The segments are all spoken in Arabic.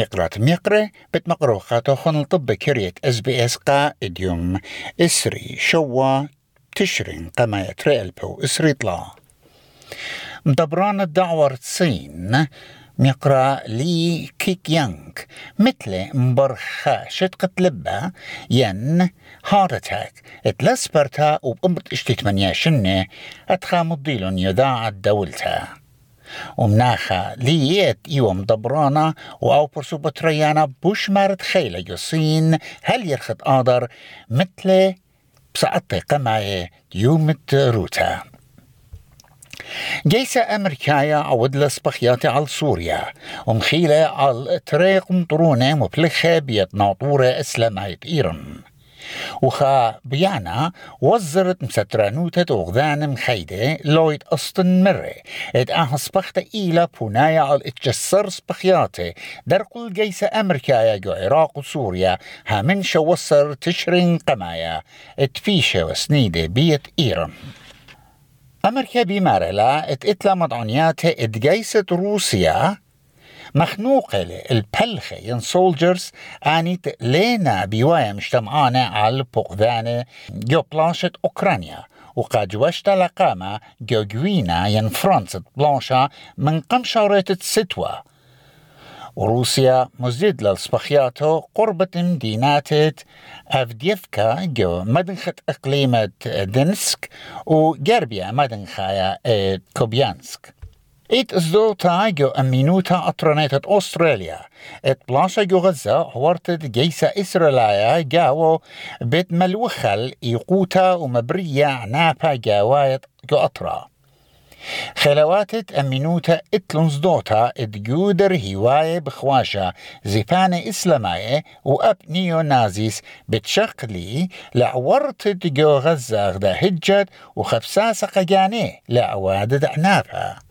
مقرات مقرة بت مقروخة خن طب كريت إس بي إس قا إديوم إسري شوا تشرين قما يتري ألبو إسري طلا. مدبران الدعوة تصين مقرا لي كيك يانغ مثل مبرخة شتقت لبا ين هارت أتاك. اتلسبرتا وبقمت إشتيت من شنة أتخا مضيلون يذاع الدولتا. ومناخا ليت يوم دبرانا وأو برسو بطريانا بوش مارد خيلة يصين هل يرخد آدر مثل بسعطي قماية يوم روتا جيسة أمريكايا عود لسبخياتي على سوريا ومخيلة على طريق مطرونة مبلخة بيت ناطورة إسلامية إيران وخا بيانا وزرت مسترانوتة وغذان مخيدة لويد أسطن مرة. إد آها سبخت إيلا بونايا على إتجسر سبخياتي درقل جيسة أمريكايا جو عراق وسوريا من شوصر تشرين قمايا. اتفيشة وسنيدة بيت إيران أمريكا بمارلا اتقتلا مدعونياتها اتجيست روسيا مخنوقة البلخة ين سولجرز آنيت لينا بيوايا مجتمعانا على بقذانة جو بلاشة أوكرانيا وقد وشتا لقامة جو جوينا ين فرنسا بلانشا من قم شارت ستوى وروسيا مزيد للسبخياتو قربة مدينات أفديفكا جو مدنخة إقليمة دنسك وجربيا مدنخايا كوبيانسك إت زدوتا جو أمينوتا أطرانيت أستراليا. إت بلاشا جو غزة هورتت جيسا إسرائيلية جاو بيت ملوخل إيقوتا ومبرية عنابا جاوايت جو أطرا خلواتت أمينوتا إتلونز دوتا إدجودر هواية بخواشا زفانة إسلامية وأب نيو نازيس بتشقلي لعورت جو غزة غدا هجت وخبساسة قجاني لعوادد عنابها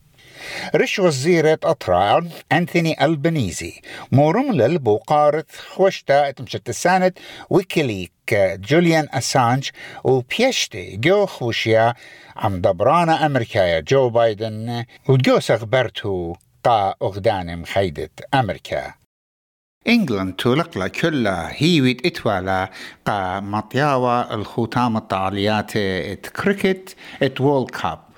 رش وزيرة أطرار أنثوني ألبنيزي مورم للبوقارة خوشتا مشتسانة ويكيليك جوليان أسانج وبيشتي جو خوشيا عم دبرانا أمريكا جو بايدن وجو سغبرتو قا أغدان مخيدة أمريكا. إنجلند تولق كلها هيويت إتوالا قا مطياوة الخوتام الطاليات ات كريكت ات وول كاب.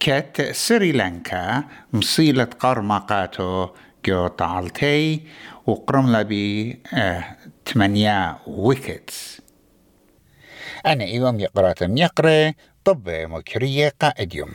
كت سريلانكا مصيلة قرمقاتو جو طالتي وقرم لبي آه تمانيا ويكتس. أنا إيوم يقرأ يقرأ طب مكرية قائد يوم